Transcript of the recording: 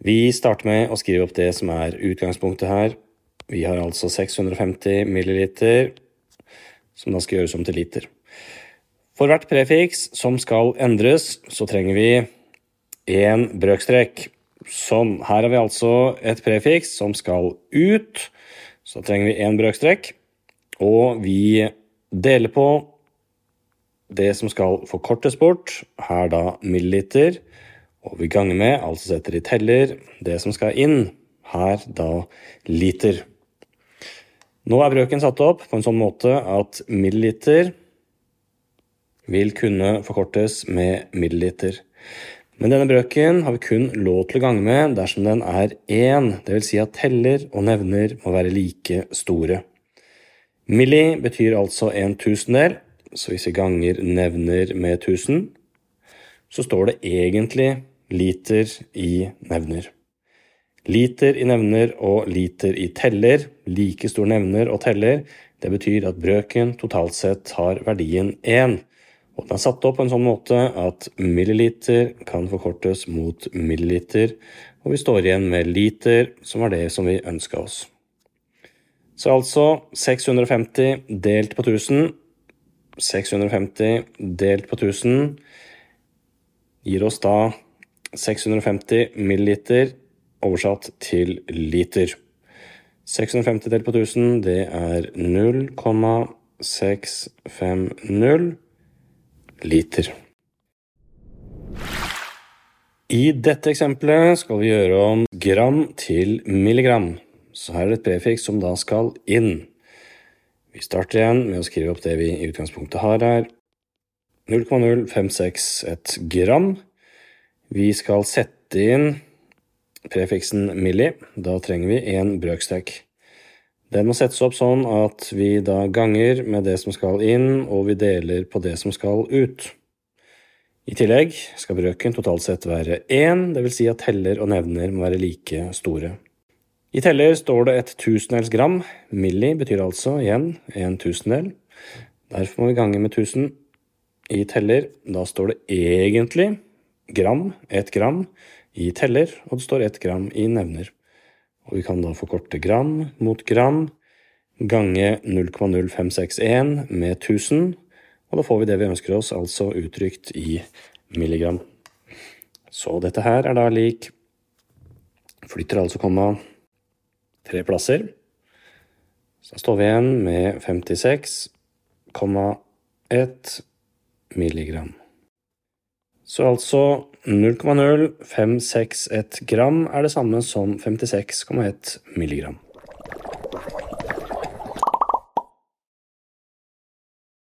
Vi starter med å skrive opp det som er utgangspunktet her. Vi har altså 650 milliliter, som da skal gjøres om til liter. For hvert prefiks som skal endres, så trenger vi én brøkstrek. Sånn. Her har vi altså et prefiks som skal ut. Så trenger vi én brøkstrek. Og vi deler på det som skal forkortes bort, her da milliliter. Og vi ganger med, altså setter i teller, det som skal inn, her da liter. Nå er brøken satt opp på en sånn måte at milliliter vil kunne forkortes med milliliter. Men denne brøken har vi kun lov til å gange med dersom den er én, dvs. Si at teller og nevner må være like store. Milli betyr altså en tusendel, så hvis vi ganger nevner med 1000, så står det egentlig liter i nevner. Liter i nevner og liter i teller, like stor nevner og teller, det betyr at brøken totalt sett har verdien 1. Og den er satt opp på en sånn måte at milliliter kan forkortes mot milliliter, og vi står igjen med liter, som var det som vi ønska oss. Så altså 650 delt på 1000 650 delt på 1000 gir oss da 650 milliliter oversatt til liter. 650 delt på 1000, det er 0,650 liter. I dette eksempelet skal vi gjøre om gram til milligram. Så her er det et prefiks som da skal inn. Vi starter igjen med å skrive opp det vi i utgangspunktet har her. 0,056 gram. Vi skal sette inn prefiksen milli. Da trenger vi en brøkstek. Den må settes opp sånn at vi da ganger med det som skal inn, og vi deler på det som skal ut. I tillegg skal brøken totalt sett være én, dvs. Si at teller og nevner må være like store. I teller står det et tusendels gram. Milli betyr altså igjen en tusendel. Derfor må vi gange med 1000. I teller, da står det egentlig gram, ett gram, i teller, og det står ett gram i nevner. Og vi kan da forkorte gram mot gram, gange 0,0561 med 1000, og da får vi det vi ønsker oss, altså uttrykt i milligram. Så dette her er da lik Flytter altså komma tre plasser. Så da står vi igjen med 56,1 milligram. Så altså 0,0561 gram er det samme som 56,1 milligram.